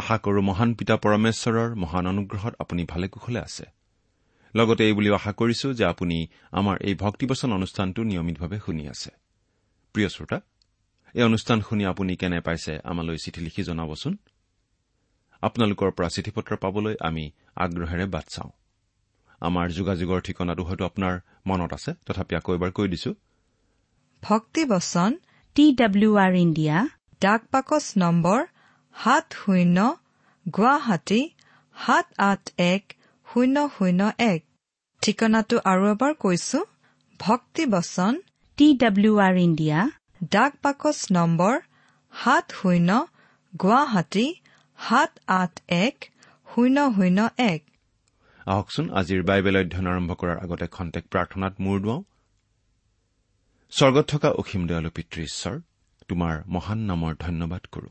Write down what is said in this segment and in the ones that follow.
আশা কৰো মহান পিতা পৰমেশ্বৰৰ মহান অনুগ্ৰহত আপুনি ভালে কুশলে আছে। লগতে এই বুলিও আশা কৰিছো যে আপুনি আমাৰ এই ভক্তিবচন অনুষ্ঠানটো নিয়মিতভাৱে শুনি আছে। প্ৰিয় শ্ৰোতা এই অনুষ্ঠান শুনি আপুনি কেনে পাইছে আমালৈ চিঠি লিখি জনাবচোন। আপোনালোকৰ পৰা চিঠি পত্ৰ পাবলৈ আমি আগ্ৰহেৰে বাট চাওঁ। আমাৰ যোগাযোগৰ ঠিকনাটো হয়তো আপোনাৰ মনত আছে তথাপি আকৌ এবাৰ কৈ দিছো। ভক্তিবচন টি ডাব্লিউ আৰ ইণ্ডিয়া ডাক বাকচ নম্বৰ সাত শূন্য গুৱাহাটী সাত আঠ এক শূন্য শূন্য এক। ঠিকনাটো আৰু এবাৰ কৈছো ভক্তিবচন টি ডাব্লিউ আৰ ইণ্ডিয়া। ডাক বাকচ নম্বৰ সাত শূন্য গুৱাহাটী সাত আঠ এক শূন্য শূন্য এক। আহকচোন আজিৰ বাইবেল অধ্যয়ন আৰম্ভ কৰাৰ আগতে খন্তেক প্ৰাৰ্থনাত মূৰ দুৱাওঁ। স্বৰ্গত থকা অসীম দয়ালু পিতৃ ঈশ্বৰ তোমাৰ মহান নামৰ ধন্যবাদ কৰো।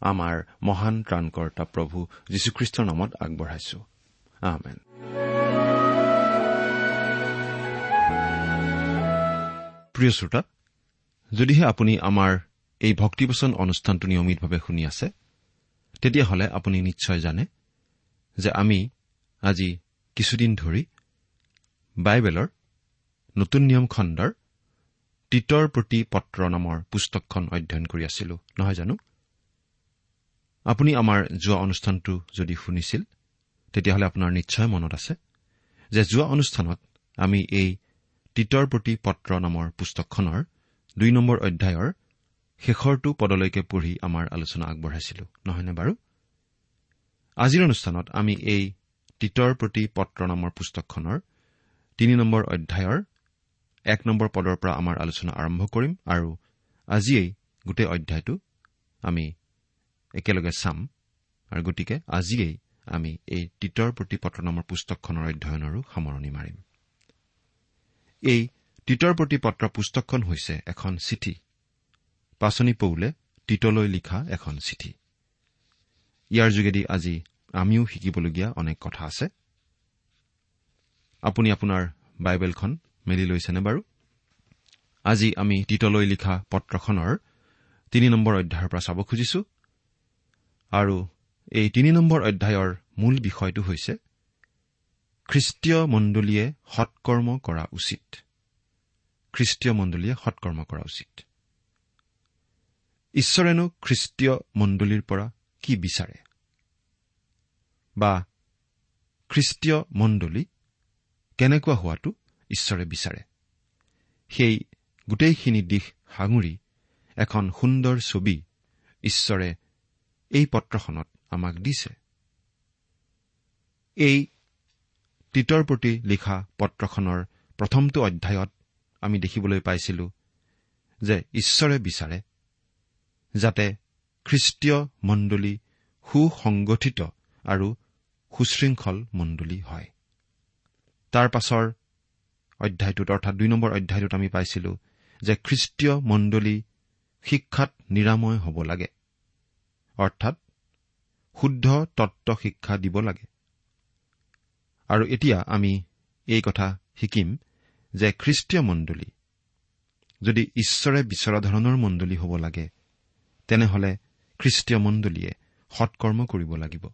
আমাৰ মহান ত্ৰাণকৰ্তা প্ৰভু যীশুখ্ৰীষ্টৰ নামত আগবঢ়াইছো। প্ৰিয় শ্ৰোতা যদিহে আপুনি আমাৰ এই ভক্তিবচন অনুষ্ঠানটো নিয়মিতভাৱে শুনি আছে তেতিয়াহ'লে আপুনি নিশ্চয় জানে যে আমি আজি কিছুদিন ধৰি বাইবেলৰ নতুন নিয়ম খণ্ডৰ তীতৰ প্ৰতি পত্ৰ নামৰ পুস্তকখন অধ্যয়ন কৰি আছিলো নহয় জানো? আপুনি আমাৰ যোৱা অনুষ্ঠানটো যদি শুনিছিল তেতিয়াহ'লে আপোনাৰ নিশ্চয় মনত আছে যে যোৱা অনুষ্ঠানত আমি এই তীতৰ প্ৰতি পত্ৰ নামৰ পুস্তকখনৰ দুই নম্বৰ অধ্যায়ৰ শেষৰটো পদলৈকে পঢ়ি আমাৰ আলোচনা আগবঢ়াইছিলো নহয়নে বাৰু? আজিৰ অনুষ্ঠানত আমি এই তীতৰ প্ৰতি পত্ৰ নামৰ পুস্তকখনৰ তিনি নম্বৰ অধ্যায়ৰ এক নম্বৰ পদৰ পৰা আমাৰ আলোচনা আৰম্ভ কৰিম আৰু আজিয়েই গোটেই অধ্যায়টো আমি একেলগে চাম। আৰু গতিকে আজিয়েই আমি এই তীতৰ প্ৰতি পত্ৰ নামৰ পুস্তকখনৰ অধ্যয়নৰো সামৰণি মাৰিম। এই তীতৰ প্ৰতি পত্ৰ পুস্তকখন হৈছে এখন চিঠি। পাচনি পৌলে তীতলৈ লিখা এখন চিঠি। ইয়াৰ যোগেদি আজি আমিও শিকিবলগীয়া অনেক কথা আছে। আপুনি আপোনাৰ বাইবেলখন মেলি লৈছেনে বাৰু? আজি আমি তীতলৈ লিখা পত্ৰখনৰ তিনি নম্বৰ অধ্যায়ৰ পৰা চাব খুজিছো। আৰু এই তিনি নম্বৰ অধ্যায়ৰ মূল বিষয়টো হৈছে খ্ৰীষ্টীয় মণ্ডলীয়ে সৎকৰ্ম কৰা উচিত। খ্ৰীষ্টীয় মণ্ডলীয়ে সৎকৰ্ম কৰা উচিত। ঈশ্বৰেনো খ্ৰীষ্টীয় মণ্ডলীৰ পৰা কি বিচাৰে? বা খ্ৰীষ্টীয় মণ্ডলী কেনেকুৱা হোৱাটো ঈশ্বৰে বিচাৰে? সেই গোটেইখিনি দিশ সাঙুৰি এখন সুন্দৰ ছবি ঈশ্বৰে এই পত্ৰখনত আমাক দিছে। এই তীতৰ প্ৰতি লিখা পত্ৰখনৰ প্ৰথমটো অধ্যায়ত আমি দেখিবলৈ পাইছিলো যে ঈশ্বৰে বিচাৰে যাতে খ্ৰীষ্টীয় মণ্ডলী সুসংগঠিত আৰু সুশৃংখল মণ্ডলী হয়। তাৰ পাছৰ অধ্যায়টোত অৰ্থাৎ দুই নম্বৰ অধ্যায়টোত আমি পাইছিলো যে খ্ৰীষ্টীয় মণ্ডলী শিক্ষাত নিৰাময় হ'ব লাগে। অৰ্থাৎ শুদ্ধ তত্ত্ব শিক্ষা দিব লাগে। আৰু এতিয়া আমি এই কথা শিকিম যে খ্ৰীষ্টীয় মণ্ডলী যদি ঈশ্বৰে বিচৰা ধৰণৰ মণ্ডলী হ'ব লাগে তেনেহলে খ্ৰীষ্টীয় মণ্ডলীয়ে সৎকৰ্ম কৰিব লাগিব।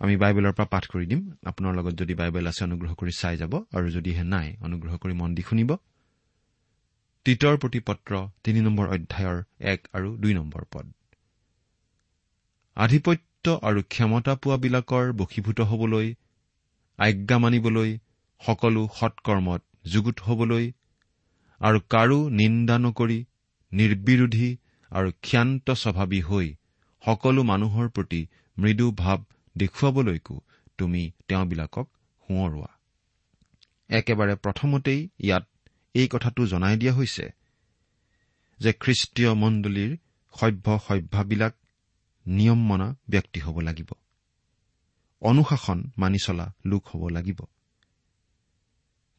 আমি বাইবেলৰ পৰা পাঠ কৰি দিম। আপোনাৰ লগত যদি বাইবেল আছে অনুগ্ৰহ কৰি চাই যাব। আৰু যদিহে নাই অনুগ্ৰহ কৰি মন দি শুনিব। তীতৰ প্ৰতি পত্ৰ তিনি নম্বৰ অধ্যায়ৰ এক আৰু দুই নম্বৰ পদ। আধিপত্য আৰু ক্ষমতা পোৱাবিলাকৰ বশীভূত হবলৈ আজ্ঞা মানিবলৈ সকলো সৎকৰ্মত যুগুত হবলৈ আৰু কাৰো নিন্দা নকৰি নিৰ্বিৰোধী আৰু ক্ষান্ত স্বভাৱী হৈ সকলো মানুহৰ প্ৰতি মৃদু ভাৱ দেখুৱাবলৈকো তুমি তেওঁবিলাকক সোঁৱৰোৱা। একেবাৰে প্ৰথমতেই ইয়াত এই কথাটো জনাই দিয়া হৈছে যে খ্ৰীষ্টীয় মণ্ডলীৰ সভ্য সভ্যাবিলাক নিয়ম মনা ব্যক্তি হ'ব লাগিব। অনুশাসন মানি চলা লোক হ'ব লাগিব।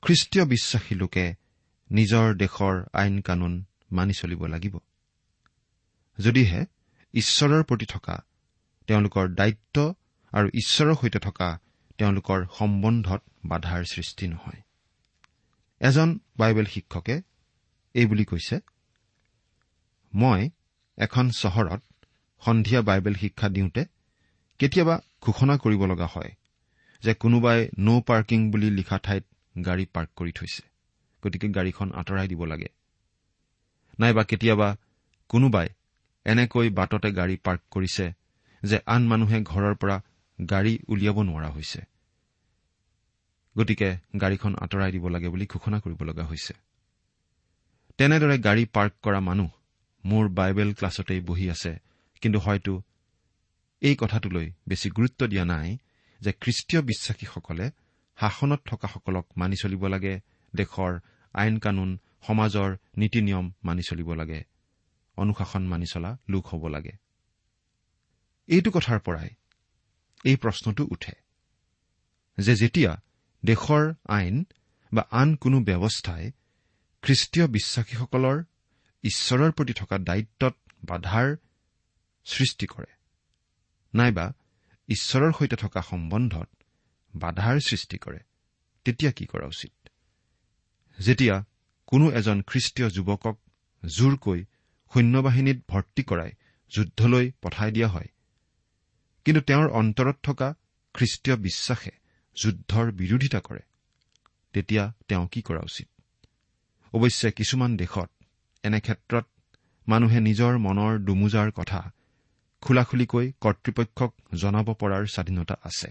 খ্ৰীষ্টীয় বিশ্বাসী লোকে নিজৰ দেশৰ আইন কানুন মানি চলিব লাগিব। যদিহে ঈশ্বৰৰ প্ৰতি থকা তেওঁলোকৰ দায়িত্ব আৰু ঈশ্বৰৰ সৈতে থকা তেওঁলোকৰ সম্বন্ধত বাধাৰ সৃষ্টি নহয়। এজন বাইবেল শিক্ষকে এইবুলি কৈছে মই এখন চহৰত সন্ধিয়া বাইবেল শিক্ষা দিওঁতে কেতিয়াবা ঘোষণা কৰিব লগা হয় যে কোনোবাই ন' পাৰ্কিং বুলি লিখা ঠাইত গাড়ী পাৰ্ক কৰি থৈছে। গতিকে গাড়ীখন আঁতৰাই দিব লাগে। নাইবা কেতিয়াবা কোনোবাই এনেকৈ বাটতে গাড়ী পাৰ্ক কৰিছে যে আন মানুহে ঘৰৰ পৰা গাড়ী উলিয়াব নোৱাৰা হৈছে। গতিকে গাড়ীখন আঁতৰাই দিব লাগে বুলি ঘোষণা কৰিব লগা হৈছে। তেনেদৰে গাড়ী পাৰ্ক কৰা মানুহ মোৰ বাইবেল ক্লাছতেই বহি আছে। কিন্তু হয়তো এই কথাটোলৈ বেছি গুৰুত্ব দিয়া নাই যে খ্ৰীষ্টীয় বিশ্বাসীসকলে শাসনত থকাসকলক মানি চলিব লাগে দেশৰ আইন কানুন সমাজৰ নীতি নিয়ম মানি চলিব লাগে অনুশাসন মানি চলা লোক হ'ব লাগে। এইটো কথাৰ পৰাই এই প্ৰশ্নটো উঠে যে যেতিয়া দেশৰ আইন বা আন কোনো ব্যৱস্থাই খ্ৰীষ্টীয় বিশ্বাসীসকলৰ ঈশ্বৰৰ প্ৰতি থকা দায়িত্বত বাধাৰ সৃষ্টি কৰে। নাইবা ঈশ্বৰৰ সৈতে থকা সম্বন্ধত বাধাৰ সৃষ্টি কৰে। তেতিয়া কি কৰা উচিত? যেতিয়া কোনো এজন খ্ৰীষ্টীয় যুৱকক জোৰকৈ সৈন্যবাহিনীত ভৰ্তি কৰাই যুদ্ধলৈ পঠাই দিয়া হয় কিন্তু তেওঁৰ অন্তৰত থকা খ্ৰীষ্টীয় বিশ্বাসে যুদ্ধৰ বিৰোধিতা কৰে তেতিয়া তেওঁ কি কৰা উচিত? অৱশ্যে কিছুমান দেশত এনে ক্ষেত্ৰত মানুহে নিজৰ মনৰ দুমোজাৰ কথা খোলাখুলিকৈ কৰ্তৃপক্ষক জনাব পৰাৰ স্বাধীনতা আছে।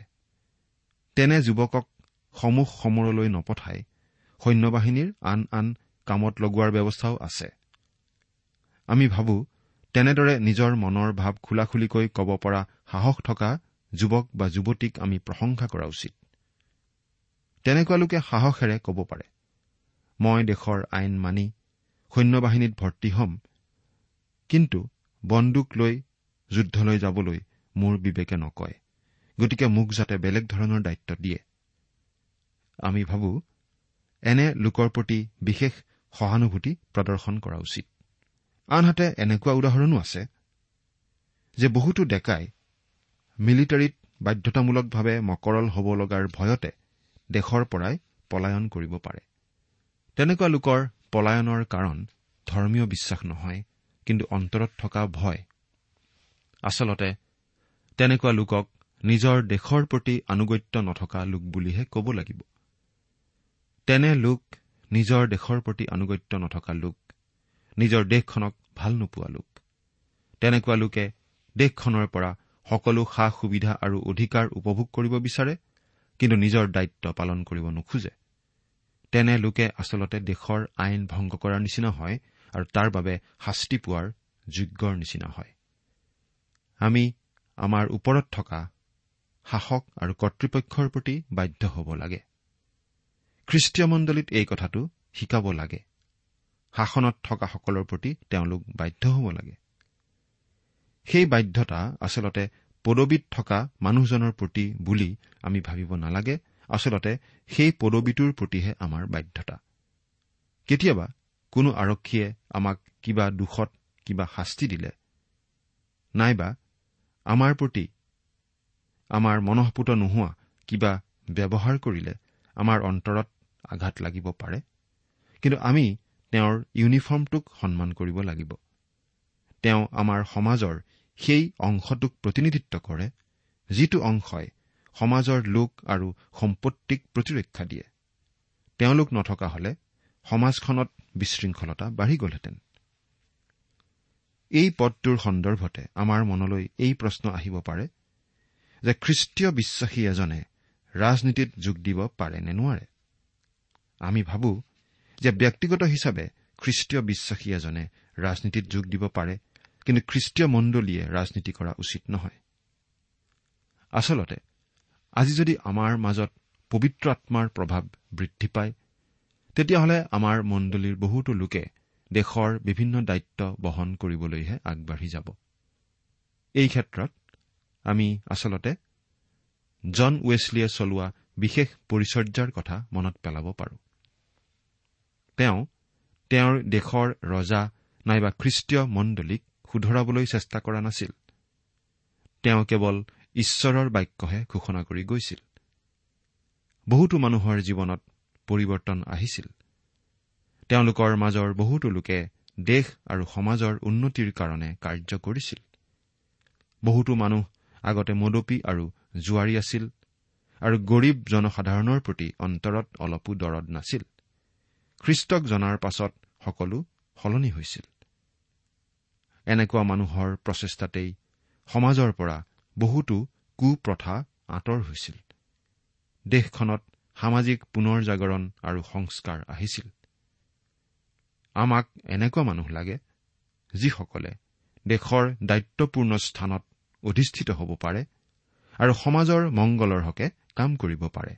তেনে যুৱকক সমূহ সমৰলৈ নপঠাই সৈন্যবাহিনীৰ আন আন কামত লগোৱাৰ ব্যৱস্থাও আছে। আমি ভাবো তেনেদৰে নিজৰ মনৰ ভাৱ খোলাখুলিকৈ ক'ব পৰা সাহস থকা যুৱক বা যুৱতীক আমি প্ৰশংসা কৰা উচিত। তেনেকুৱা লোকে সাহসেৰে ক'ব পাৰে মই দেশৰ আইন মানি সৈন্যবাহিনীত ভৰ্তি হ'ম কিন্তু বন্দুক লৈ যুদ্ধলৈ যাবলৈ মোৰ বিবেকে নকয় গতিকে মোক যাতে বেলেগ ধৰণৰ দায়িত্ব দিয়ে। আমি ভাবো এনে লোকৰ প্ৰতি বিশেষ সহানুভূতি প্ৰদৰ্শন কৰা উচিত। আনহাতে এনেকুৱা উদাহৰণো আছে যে বহুতো ডেকাই মিলিটাৰীত বাধ্যতামূলকভাৱে মকৰল হ'ব লগাৰ ভয়তে দেশৰ পৰাই পলায়ন কৰিব পাৰে। তেনেকুৱা লোকৰ পলায়নৰ কাৰণ ধৰ্মীয় বিশ্বাস নহয় কিন্তু অন্তৰত থকা ভয় আচলতে তেনেকুৱা লোকক নিজৰ দেশৰ প্ৰতি আনুগত্য নথকা লোক বুলিহে ক'ব লাগিব। তেনে লোক নিজৰ দেশৰ প্ৰতি আনুগত্য নথকা লোক নিজৰ দেশখনক ভাল নোপোৱা লোক। তেনেকুৱা লোকে দেশখনৰ পৰা সকলো সা সুবিধা আৰু অধিকাৰ উপভোগ কৰিব বিচাৰে কিন্তু নিজৰ দায়িত্ব পালন কৰিব নোখোজে। তেনে লোকে আচলতে দেশৰ আইন ভংগ কৰাৰ নিচিনা হয় আৰু তাৰ বাবে শাস্তি পোৱাৰ যোগ্যৰ নিচিনা হয়। আমি আমাৰ ওপৰত থকা শাসক আৰু কৰ্তৃপক্ষৰ প্ৰতি বাধ্য হ'ব লাগে। খ্ৰীষ্টীয় মণ্ডলীত এই কথাটো শিকাব লাগে। শাসনত থকাসকলৰ প্ৰতি তেওঁলোক বাধ্য হ'ব লাগে। সেই বাধ্যতা আচলতে পদবীত থকা মানুহজনৰ প্ৰতি বুলি আমি ভাবিব নালাগে। আচলতে সেই পদবীটোৰ প্ৰতিহে আমাৰ বাধ্যতা। কেতিয়াবা কোনো আৰক্ষীয়ে আমাক কিবা দোষত কিবা শাস্তি দিলে নাইবা আমাৰ প্ৰতি আমাৰ মনঃপুত নোহোৱা কিবা ব্যৱহাৰ কৰিলে আমাৰ অন্তৰত আঘাত লাগিব পাৰে। কিন্তু আমি তেওঁৰ ইউনিফৰ্মটোক সন্মান কৰিব লাগিব। তেওঁ আমাৰ সমাজৰ সেই অংশটোক প্ৰতিনিধিত্ব কৰে যিটো অংশই সমাজৰ লোক আৰু সম্পত্তিক প্ৰতিৰক্ষা দিয়ে। তেওঁলোক নথকা হলে সমাজখনত বিশৃংখলতা বাঢ়ি গলহেঁতেন। এই পদটোৰ সন্দৰ্ভতে আমাৰ মনলৈ এই প্ৰশ্ন আহিব পাৰে যে খ্ৰীষ্টীয় বিশ্বাসী এজনে ৰাজনীতিত যোগ দিব পাৰে নে নোৱাৰে? আমি ভাবো যে ব্যক্তিগত হিচাপে খ্ৰীষ্টীয় বিশ্বাসী এজনে ৰাজনীতিত যোগ দিব পাৰে কিন্তু খ্ৰীষ্টীয় মণ্ডলীয়ে ৰাজনীতি কৰা উচিত নহয়। আচলতে আজি যদি আমাৰ মাজত পবিত্ৰ আত্মাৰ প্ৰভাৱ বৃদ্ধি পায় তেতিয়াহ'লে আমাৰ মণ্ডলীৰ বহুতো লোকে দেশৰ বিভিন্ন দায়িত্ব বহন কৰিবলৈহে আগবাঢ়ি যাব। এই ক্ষেত্ৰত আমি আচলতে জন ৱেছলিয়ে চলোৱা বিশেষ পৰিচৰ্যাৰ কথা মনত পেলাব পাৰোঁ। তেওঁ তেওঁৰ দেশৰ ৰজা নাইবা খ্ৰীষ্টীয় মণ্ডলীক শুধৰাবলৈ চেষ্টা কৰা নাছিল। তেওঁ কেৱল ঈশ্বৰৰ বাক্যহে ঘোষণা কৰি গৈছিল। বহুতো মানুহৰ জীৱনত পৰিৱৰ্তন আহিছিল। তেওঁলোকৰ মাজৰ বহুতো লোকে দেশ আৰু সমাজৰ উন্নতিৰ কাৰণে কাৰ্য কৰিছিল। বহুতো মানুহ আগতে মদপী আৰু জোৱাৰী আছিল আৰু গৰীব জনসাধাৰণৰ প্ৰতি অন্তৰত অলপো দৰদ নাছিল। খ্ৰীষ্টক জনাৰ পাছত সকলো সলনি হৈছিল। এনেকুৱা মানুহৰ প্ৰচেষ্টাতেই সমাজৰ পৰা বহুতো কুপ্ৰথা আঁতৰ হৈছিল। দেশখনত সামাজিক পুনৰ জাগৰণ আৰু সংস্কাৰ আহিছিল। আমাক এনেকুৱা মানুহ লাগে যিসকলে দেশৰ দায়িত্বপূৰ্ণ স্থানত অধিষ্ঠিত হ'ব পাৰে আৰু সমাজৰ মংগলৰ হকে কাম কৰিব পাৰে।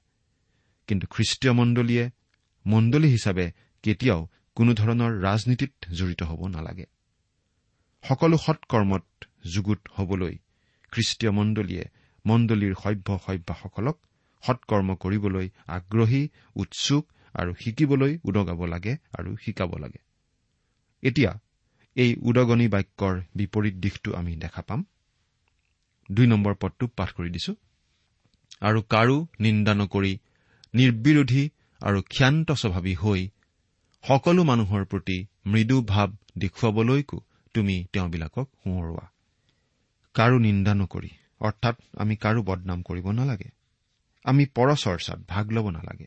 কিন্তু খ্ৰীষ্টীয় মণ্ডলীয়ে মণ্ডলী হিচাপে কেতিয়াও কোনোধৰণৰ ৰাজনীতিত জড়িত হ'ব নালাগে। সকলো সৎকৰ্মত যুগুত হবলৈ খ্ৰীষ্টীয় মণ্ডলীয়ে মণ্ডলীৰ সভ্য সভ্যাসকলক সৎকৰ্ম কৰিবলৈ আগ্ৰহী উৎসুক আৰু শিকিবলৈ উদগাব লাগে আৰু শিকাব লাগে। এতিয়া এই উদগনি বাক্যৰ বিপৰীত দিশটো আমি দেখা পাম। দুই নম্বৰ পদটো পাঠ কৰি দিছো। আৰু কাৰো নিন্দা নকৰি নিৰ্বিৰোধী আৰু ক্ষান্ত স্বভাৱী হৈ সকলো মানুহৰ প্ৰতি মৃদু ভাৱ দেখুৱাবলৈকো তুমি তেওঁবিলাকক সোঁৱৰোৱা। কাৰো নিন্দা নকৰি অৰ্থাৎ আমি কাৰো বদনাম কৰিব নালাগে। আমি পৰচৰ্চাত ভাগ ল'ব নালাগে।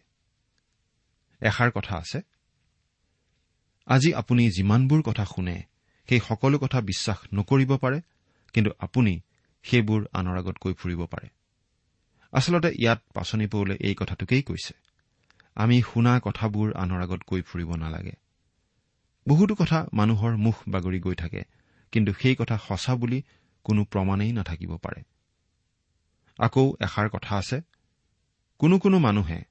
এষাৰ কথা আছে। আজি আপুনি যিমানবোৰ কথা শুনে সেই সকলো কথা বিশ্বাস নকৰিব পাৰে কিন্তু আপুনি সেইবোৰ আনৰ আগত কৈ ফুৰিব পাৰে। আচলতে ইয়াত পাচনি পৌলে এই কথাটোকেই কৈছে। আমি শুনা কথাবোৰ আনৰ আগত কৈ ফুৰিব নালাগে। বহুতো কথা মানুহৰ মুখ বাগৰি গৈ থাকে কিন্তু সেই কথা সঁচা বুলি কোনো প্ৰমাণেই নাথাকিব পাৰে। আকৌ এষাৰ কথা আছে কোনো কোনো মানুহে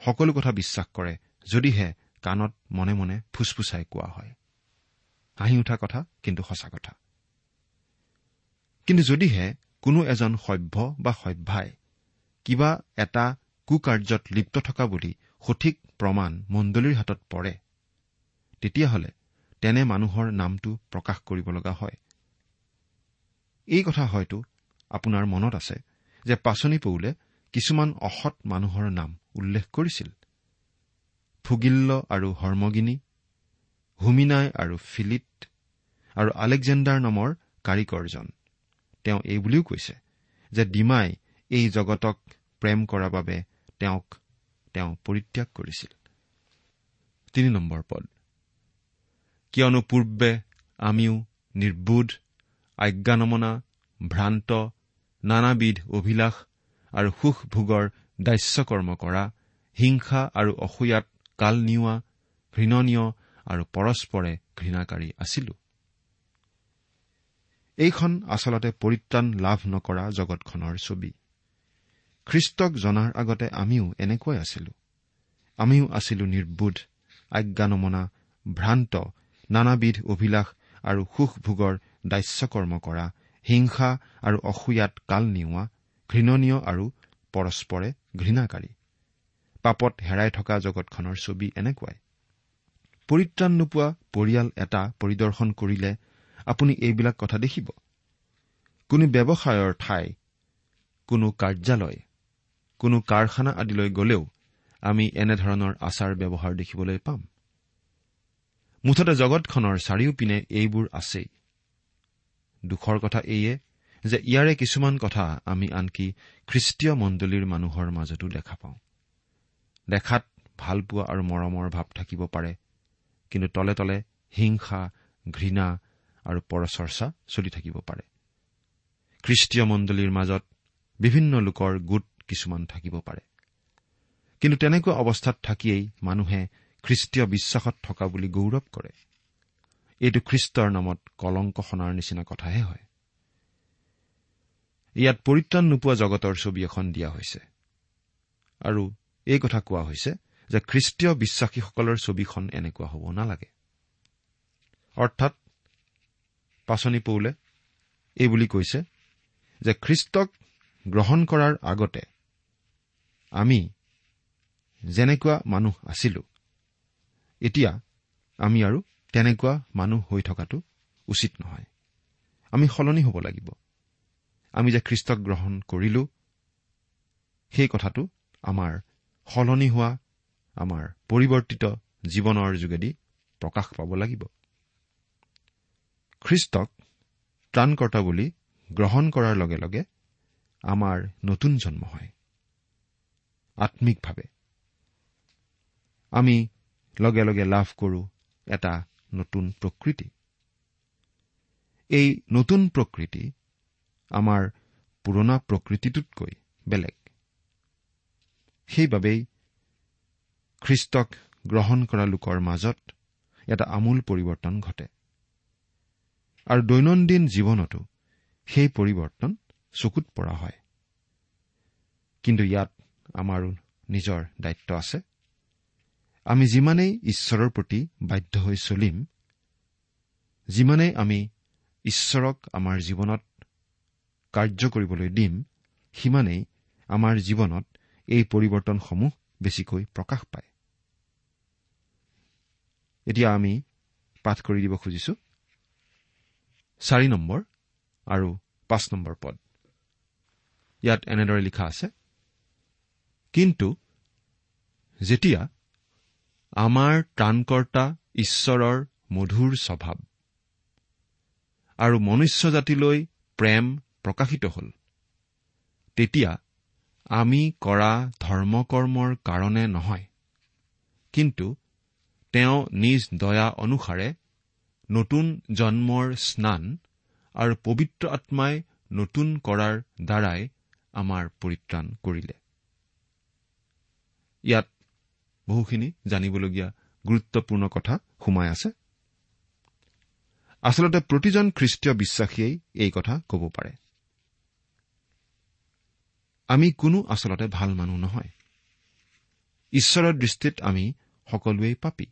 সকলো কথা বিশ্বাস কৰে যদিহে কাণত মনে মনে ফুচফুচাই কোৱা হয়। হাঁহি উঠা কথা কিন্তু সঁচা কথা। কিন্তু যদিহে কোনো এজন সভ্য বা সভ্যাই কিবা এটা কুকাৰ্যত লিপ্ত থকা বুলি সঠিক প্ৰমাণ মণ্ডলীৰ হাতত পৰে তেতিয়াহ'লে তেনে মানুহৰ নামটো প্ৰকাশ কৰিব লগা হয়। এই কথা হয়তো আপোনাৰ মনত আছে যে পাচনি পৌলে কিছুমান অসৎ মানুহৰ নাম উল্লেখ কৰিছিল। ফুগিল্ল আৰু হৰ্মগিনী হুমিনাই আৰু ফিলিট আৰু আলেকজেণ্ডাৰ নামৰ কাৰিকৰজন। তেওঁ এই বুলিও কৈছে যে ডিমাই এই জগতক প্ৰেম কৰাৰ বাবে তেওঁক তেওঁ পৰিত্যাগ কৰিছিল। কিয়নো পূৰ্বে আমিও নিৰ্বোধ আজ্ঞানমনা ভ্ৰান্ত নানাবিধ অভিলাষ আৰু সুখ ভোগৰ দাস্যকৰ্ম কৰা হিংসা আৰু অসূয়াত কাল নিওৱা ঘৃণনীয় আৰু পৰস্পৰে ঘৃণাকাৰী আছিলো। এইখন আচলতে পৰিত্ৰাণ লাভ নকৰা জগতখনৰ ছবি। খ্ৰীষ্টক জনাৰ আগতে আমিও এনেকুৱাই আছিলো। আমিও আছিলো নিৰ্বোধ আজ্ঞানমনা ভ্ৰান্ত নানাবিধ অভিলাষ আৰু সুখ ভোগৰ দাস্যকৰ্ম কৰা হিংসা আৰু অসূয়াত কাল নিওৱা ঘৃণনীয় আৰু পৰস্পৰে ঘৃণাকাৰী। পাপত হেৰাই থকা জগতখনৰ ছবি এনেকুৱাই। পৰিত্ৰাণ নোপোৱা পৰিয়াল এটা পৰিদৰ্শন কৰিলে আপুনি এইবিলাক কথা দেখিব। কোনো ব্যৱসায়ৰ ঠাই কোনো কাৰ্যালয় কোনো কাৰখানা আদিলৈ গলেও আমি এনেধৰণৰ আচাৰ ব্যৱহাৰ দেখিবলৈ পাম। মুঠতে জগতখনৰ চাৰিওপিনে এইবোৰ আছেই। দুখৰ কথা এইয়ে যে ইয়াৰে কিছুমান কথা আমি আনকি খ্ৰীষ্টীয় মণ্ডলীৰ মানুহৰ মাজতো দেখা পাওঁ। দেখাত ভালপোৱা আৰু মৰমৰ ভাৱ থাকিব পাৰে। কিন্তু তলে তলে হিংসা ঘৃণা আৰু পৰচৰ্চা চলি থাকিব পাৰে। খ্ৰীষ্টীয় মণ্ডলীৰ মাজত বিভিন্ন লোকৰ গোট কিছুমান থাকিব পাৰে। কিন্তু তেনেকুৱা অৱস্থাত থাকিয়েই মানুহে খ্ৰীষ্টীয় বিশ্বাসত থকা বুলি গৌৰৱ কৰে। এইটো খ্ৰীষ্টৰ নামত কলংক সনাৰ নিচিনা কথাহে হয়। ইয়াত পৰিত্ৰাণ নোপোৱা জগতৰ ছবি এখন দিয়া হৈছে। আৰু এই কথা কোৱা হৈছে যে খ্ৰীষ্টীয় বিশ্বাসীসকলৰ ছবিখন এনেকুৱা হ'ব নালাগে। অৰ্থাৎ পাচনি পৌলে এই বুলি কৈছে যে খ্ৰীষ্টক গ্ৰহণ কৰাৰ আগতে আমি যেনেকুৱা মানুহ আছিলো এতিয়া আমি আৰু তেনেকুৱা মানুহ হৈ থকাটো উচিত নহয়। আমি সলনি হ'ব লাগিব। আমি যে খ্ৰীষ্টক গ্ৰহণ কৰিলো সেই কথাটো আমাৰ সলনি হোৱা আমাৰ পৰিৱৰ্তিত জীৱনৰ যোগেদি প্ৰকাশ পাব লাগিব। খ্ৰীষ্টক ত্ৰাণকৰ্তা বুলি গ্ৰহণ কৰাৰ লগে লগে আমাৰ নতুন জন্ম হয়। আম্মিকভাৱে আমি লগে লগে লাভ কৰো এটা নতুন প্ৰকৃতি। এই নতুন প্ৰকৃতি আমাৰ পুৰণা প্ৰকৃতিটোতকৈ বেলেগ। সেইবাবেই খ্ৰীষ্টক গ্ৰহণ কৰা লোকৰ মাজত এটা আমূল পৰিৱৰ্তন ঘটে। আৰু দৈনন্দিন জীৱনতো সেই পৰিৱৰ্তন চকুত পৰা হয়। কিন্তু ইয়াত আমাৰো নিজৰ দায়িত্ব আছে। আমি যিমানেই ঈশ্বৰৰ প্ৰতি বাধ্য হৈ চলিম যিমানেই আমি ঈশ্বৰক আমাৰ জীৱনত কাৰ্য কৰিবলৈ দিম সিমানেই আমাৰ জীৱনত এই পৰিৱৰ্তনসমূহ বেছিকৈ প্ৰকাশ পায়। এতিয়া আমি পাঠ কৰি দিব খুজিছো। চাৰি নম্বৰ আৰু পাঁচ নম্বৰ পদ। ইয়াত এনেদৰে লিখা আছে কিন্তু যেতিয়া আমাৰ ত্ৰাণকৰ্তা ঈশ্বৰৰ মধুৰ স্বভাৱ আৰু মনুষ্য জাতিলৈ প্ৰেম প্ৰকাশিত হ'ল তেতিয়া আমি কৰা ধৰ্মকৰ্মৰ কাৰণে নহয়। কিন্তু তেওঁ নিজ দয়া অনুসাৰে নতুন জন্মৰ স্নান আৰু পবিত্ৰ আত্মাই নতুন কৰাৰ দ্বাৰাই আমাৰ পৰিত্ৰাণ কৰিলে। ইয়াত বহুখিনি জানিবলগীয়া গুৰুত্বপূৰ্ণ কথা সোমাই আছে। আচলতে প্ৰতিজন খ্ৰীষ্টীয় বিশ্বাসীয়ে এই কথা ক'ব পাৰে। আমি কোনো আচলতে ভাল মানুহ নহয়। ঈশ্বৰৰ দৃষ্টিত আমি সকলোৱেই পাপী।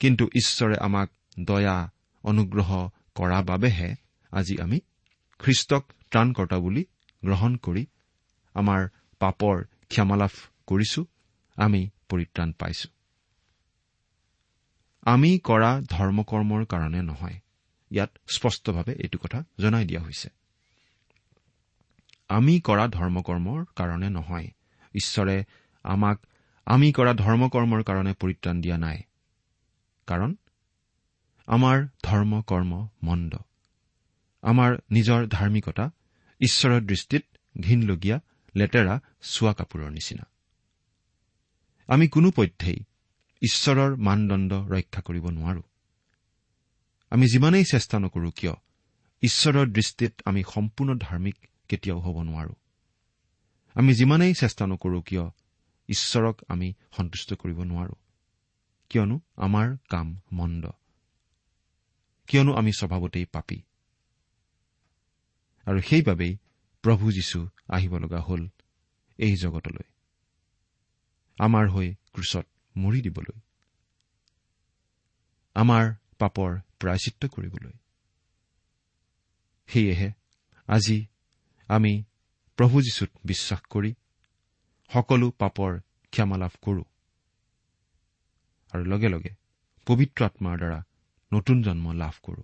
কিন্তু ঈশ্বৰে আমাক দয়া অনুগ্ৰহ কৰা বাবেহে আজি আমি খ্ৰীষ্টক ত্ৰাণকৰ্তা বুলি গ্ৰহণ কৰি আমাৰ পাপৰ ক্ষমালাভ কৰিছো আমি পৰিত্ৰাণ পাইছো। আমি কৰা ধৰ্মকৰ্মৰ কাৰণে নহয়। ইয়াত স্পষ্টভাৱে এইটো কথা জনাই দিয়া হৈছে। আমি কৰা ধৰ্মকৰ্মৰ কাৰণে নহয়। ঈশ্বৰে আমাক আমি কৰা ধৰ্মকৰ্মৰ কাৰণে পৰিত্ৰাণ দিয়া নাই। কাৰণ আমাৰ ধৰ্ম কৰ্ম মন্দ। আমাৰ নিজৰ ধাৰ্মিকতা ঈশ্বৰৰ দৃষ্টিত ঘীনলগীয়া লেতেৰা চোৱা কাপোৰৰ নিচিনা। আমি কোনোপধ্যেই ঈশ্বৰৰ মানদণ্ড ৰক্ষা কৰিব নোৱাৰো। আমি যিমানেই চেষ্টা নকৰো কিয় ঈশ্বৰৰ দৃষ্টিত আমি সম্পূৰ্ণ ধাৰ্মিক কেতিয়াও হ'ব নোৱাৰো। আমি যিমানেই চেষ্টা নকৰো কিয় ঈশ্বৰক আমি সন্তুষ্ট কৰিব নোৱাৰো। কিয়নো আমাৰ কাম মন্দ। কিয়নো আমি স্বভাৱতেই পাপী। আৰু সেইবাবেই প্ৰভু যীশু আহিব লগা হ'ল এই জগতলৈ। আমাৰ হৈ ক্ৰুচত মৰি দিবলৈ। আমাৰ পাপৰ প্ৰায়চিত্ৰ কৰিবলৈ। সেয়েহে আজি আমি প্ৰভু যীশুত বিশ্বাস কৰি সকলো পাপৰ ক্ষমা লাভ কৰো। আৰু লগে লগে পবিত্ৰ আত্মাৰ দ্বাৰা নতুন জন্ম লাভ কৰো।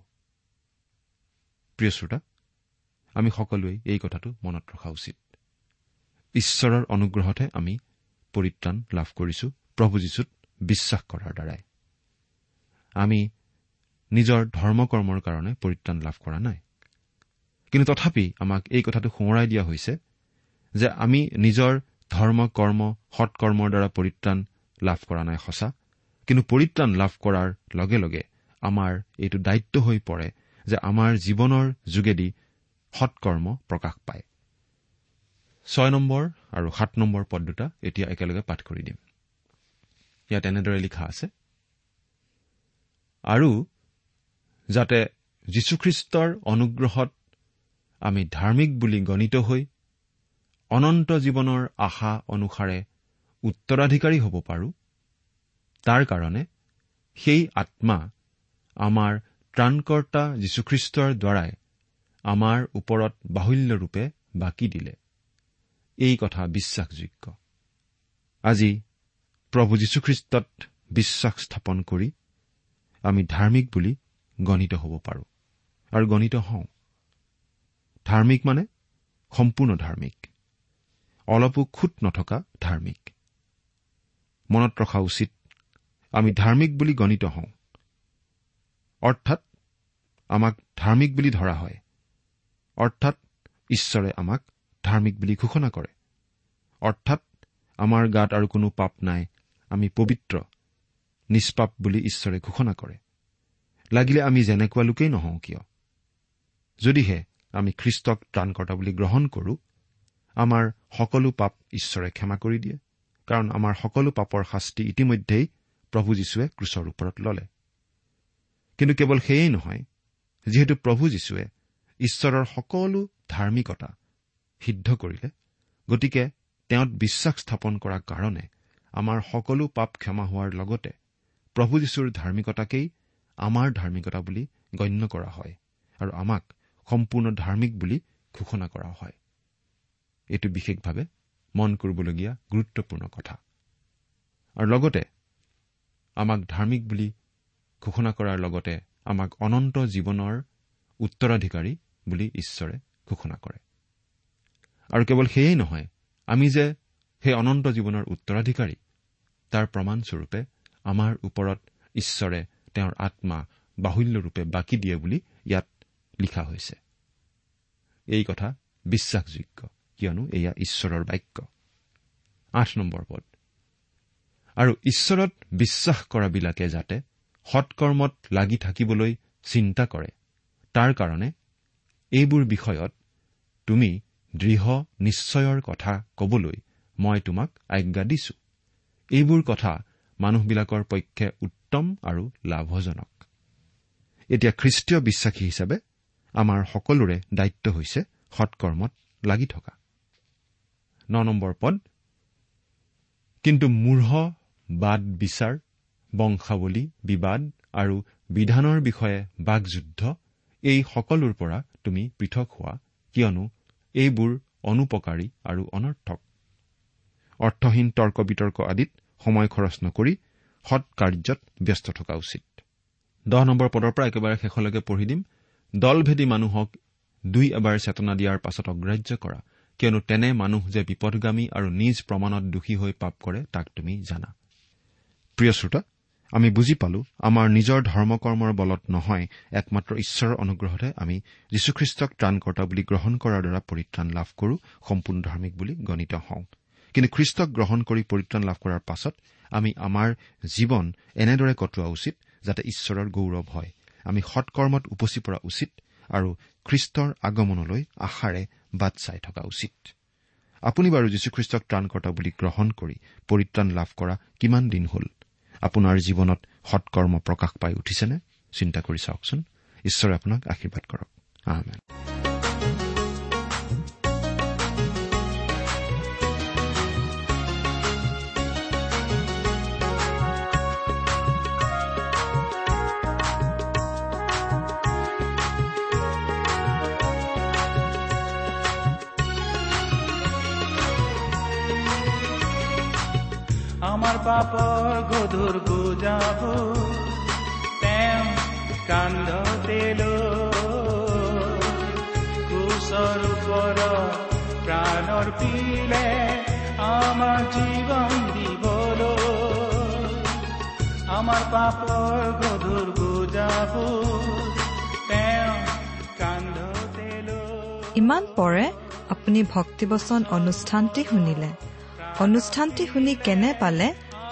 প্ৰিয় শ্ৰোতা আমি সকলোৱে এই কথাটো মনত ৰখা উচিত। ঈশ্বৰৰ অনুগ্ৰহতহে আমি পৰিত্ৰাণ লাভ কৰিছো প্ৰভু যীশুত বিশ্বাস কৰাৰ দ্বাৰাই। আমি নিজৰ ধৰ্মকৰ্মৰ কাৰণে পৰিত্ৰাণ লাভ কৰা নাই। কিন্তু তথাপি আমাক এই কথাটো সোঁৱৰাই দিয়া হৈছে যে আমি নিজৰ ধৰ্ম কৰ্ম সৎকৰ্মৰ দ্বাৰা পৰিত্ৰাণ লাভ কৰা নাই সঁচা। কিন্তু পৰিত্ৰাণ লাভ কৰাৰ লগে লগে আমাৰ এইটো দায়িত্ব হৈ পৰে যে আমাৰ জীৱনৰ যোগেদি সৎকৰ্ম প্ৰকাশ পায়। ছয় নম্বৰ আৰু সাত নম্বৰ পদ দুটা এতিয়া একেলগে পাঠ কৰি দিম। ইয়াত এনেদৰে লিখা আছে আৰু যাতে যীশুখ্ৰীষ্টৰ অনুগ্ৰহত আমি ধাৰ্মিক বুলি গণিত হৈ অনন্ত জীৱনৰ আশা অনুসাৰে উত্তৰাধিকাৰী হ'ব পাৰো। তাৰ কাৰণে সেই আত্মা আমাৰ ত্ৰাণকৰ্তা যীশুখ্ৰীষ্টৰ দ্বাৰাই আমাৰ ওপৰত বাহুল্যৰূপে বাকী দিলে। এই কথা বিশ্বাসযোগ্য। আজি প্ৰভু যীশুখ্ৰীষ্টত বিশ্বাস স্থাপন কৰি আমি ধাৰ্মিক বুলি গণিত হ'ব পাৰোঁ। আৰু গণিত হওঁ। ধাৰ্মিক মানে? সম্পূৰ্ণ ধাৰ্মিক। অলপো খুট নথকা ধাৰ্মিক। মনত ৰখা উচিত আমি ধাৰ্মিক বুলি গণিত হওঁ। অৰ্থাৎ আমাক ধাৰ্মিক বুলি ধৰা হয়। অৰ্থাৎ ঈশ্বৰে আমাক ধাৰ্মিক বুলি ঘোষণা কৰে। অৰ্থাৎ আমাৰ গাত আৰু কোনো পাপ নাই আমি পবিত্ৰ নিষ্পাপ বুলি ঈশ্বৰে ঘোষণা কৰে। লাগিলে আমি যেনেকুৱা লোকেই নহওঁ কিয়? যদিহে আমি খ্ৰীষ্টক ত্ৰাণকৰ্তা বুলি গ্ৰহণ কৰো আমাৰ সকলো পাপ ঈশ্বৰে ক্ষমা কৰি দিয়ে কাৰণ আমাৰ সকলো পাপৰ শাস্তি ইতিমধ্যেই প্ৰভু যীশুৱে ক্ৰুচৰ ওপৰত ললে। কিন্তু কেৱল সেয়েই নহয় যিহেতু প্ৰভু যীশুৱে ঈশ্বৰৰ সকলো ধাৰ্মিকতা সিদ্ধ কৰিলে গতিকে তেওঁত বিশ্বাস স্থাপন কৰাৰ কাৰণে আমাৰ সকলো পাপ ক্ষমা হোৱাৰ লগতে প্ৰভু যীশুৰ ধাৰ্মিকতাকেই আমাৰ ধাৰ্মিকতা বুলি গণ্য কৰা হয় আৰু আমাক সম্পূৰ্ণ ধাৰ্মিক বুলি ঘোষণা কৰা হয়। এইটো বিশেষভাৱে মন কৰিবলগীয়া গুৰুত্বপূৰ্ণ কথা। আৰু লগতে আমাক ধাৰ্মিক বুলি ঘোষণা কৰাৰ লগতে আমাক অনন্ত জীৱনৰ উত্তৰাধিকাৰী বুলি ঈশ্বৰে ঘোষণা কৰে। আৰু কেৱল সেয়েই নহয় আমি যে সেই অনন্ত জীৱনৰ উত্তৰাধিকাৰী তাৰ প্ৰমাণস্বৰূপে আমাৰ ওপৰত ঈশ্বৰে তেওঁৰ আত্মা বাহুল্যৰূপে বাকী দিয়ে বুলি ইয়াত লিখা হৈছে। এই কথা বিশ্বাসযোগ্য কিয়নো এয়া ঈশ্বৰৰ বাক্য। আঠ নম্বৰ পদ। আৰু ঈশ্বৰত বিশ্বাস কৰাবিলাকে যাতে সৎকৰ্মত লাগি থাকিবলৈ চিন্তা কৰে তাৰ কাৰণে এইবোৰ বিষয়ত তুমি দৃঢ় নিশ্চয়ৰ কথা কবলৈ মই তোমাক আজ্ঞা দিছো। এইবোৰ কথা মানুহবিলাকৰ পক্ষে উত্তম আৰু লাভজনক। এতিয়া খ্ৰীষ্টীয় বিশ্বাসী হিচাপে আমাৰ সকলোৰে দায়িত্ব হৈছে সৎকৰ্মত লাগি থকা। ন নম্বৰ পদ কিন্তু মূঢ় বাদ বিচাৰ বংশাৱলী বিবাদ আৰু বিধানৰ বিষয়ে বাকযুদ্ধ এই সকলোৰ পৰা তুমি পৃথক হোৱা কিয়নো এইবোৰ অনুপকাৰী আৰু অনৰ্থক। অৰ্থহীন তৰ্ক বিতৰ্ক আদিত সময় খৰচ নকৰি সৎ কাৰ্যত ব্যস্ত থকা উচিত। দহ নম্বৰ পদৰ পৰা একেবাৰে শেষলৈকে পঢ়ি দিম। দলভেদী মানুহক দুই এবাৰ চেতনা দিয়াৰ পাছত অগ্ৰাহ্য কৰা কিয়নো তেনে মানুহ যে বিপদগামী আৰু নিজ প্ৰমাণত দোষী হৈ পাপ কৰে তাক তুমি জানা। প্ৰিয় শ্ৰোতা আমি বুজি পালো আমাৰ নিজৰ ধৰ্মকৰ্মৰ বলত নহয় একমাত্ৰ ঈশ্বৰৰ অনুগ্ৰহতে আমি যীশুখ্ৰীষ্টক ত্ৰাণকৰ্তা বুলি গ্ৰহণ কৰাৰ দ্বাৰা পৰিত্ৰাণ লাভ কৰো সম্পূৰ্ণ ধাৰ্মিক বুলি গণিত হওঁ। কিন্তু খ্ৰীষ্টক গ্ৰহণ কৰি পৰিত্ৰাণ লাভ কৰাৰ পাছত আমি আমাৰ জীৱন এনেদৰে কটোৱা উচিত যাতে ঈশ্বৰৰ গৌৰৱ হয়। আমি সৎকৰ্মত উপচি পৰা উচিত আৰু খ্ৰীষ্টৰ আগমনলৈ আশাৰে বাট চাই থকা উচিত। আপুনি বাৰু যীশুখ্ৰীষ্টক ত্ৰাণকৰ্তা বুলি গ্ৰহণ কৰি পৰিত্ৰাণ লাভ কৰা কিমান দিন হ'ল? আপোনাৰ জীৱনত সৎকৰ্ম প্ৰকাশ পাই উঠিছেনে? চিন্তা কৰি চাওকচোন। ঈশ্বৰে আপোনাক আশীৰ্বাদ কৰক। পাপৰ গধুৰ বুজাব। তেওঁ কান্ধতে কুশৰ ওপৰত প্ৰাণৰ পিলে আমাৰ জীৱন দিবলৈ। আমাৰ পাপৰ গধুৰ বুজাব। তেওঁ কান্ধতে ইমান পৰে আপুনি ভক্তিবচন অনুষ্ঠানটি শুনিলে। অনুষ্ঠানটি শুনি কেনে পালে?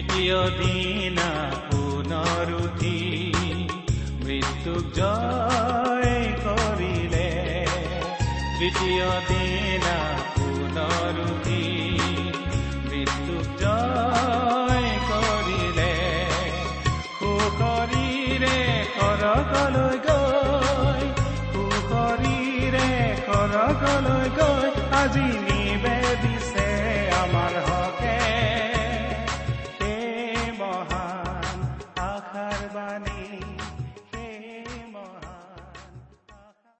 তৃতীয় দিনা পুনৰুঠি মৃত্যুক জয় কৰিলে। তৃতীয় দিনা পুনৰুঠি মৃত্যুক জয় কৰিলে। সুকৰিৰে সৰগলৈ গৈ। স্বৰ্গলৈ গৈ। আজি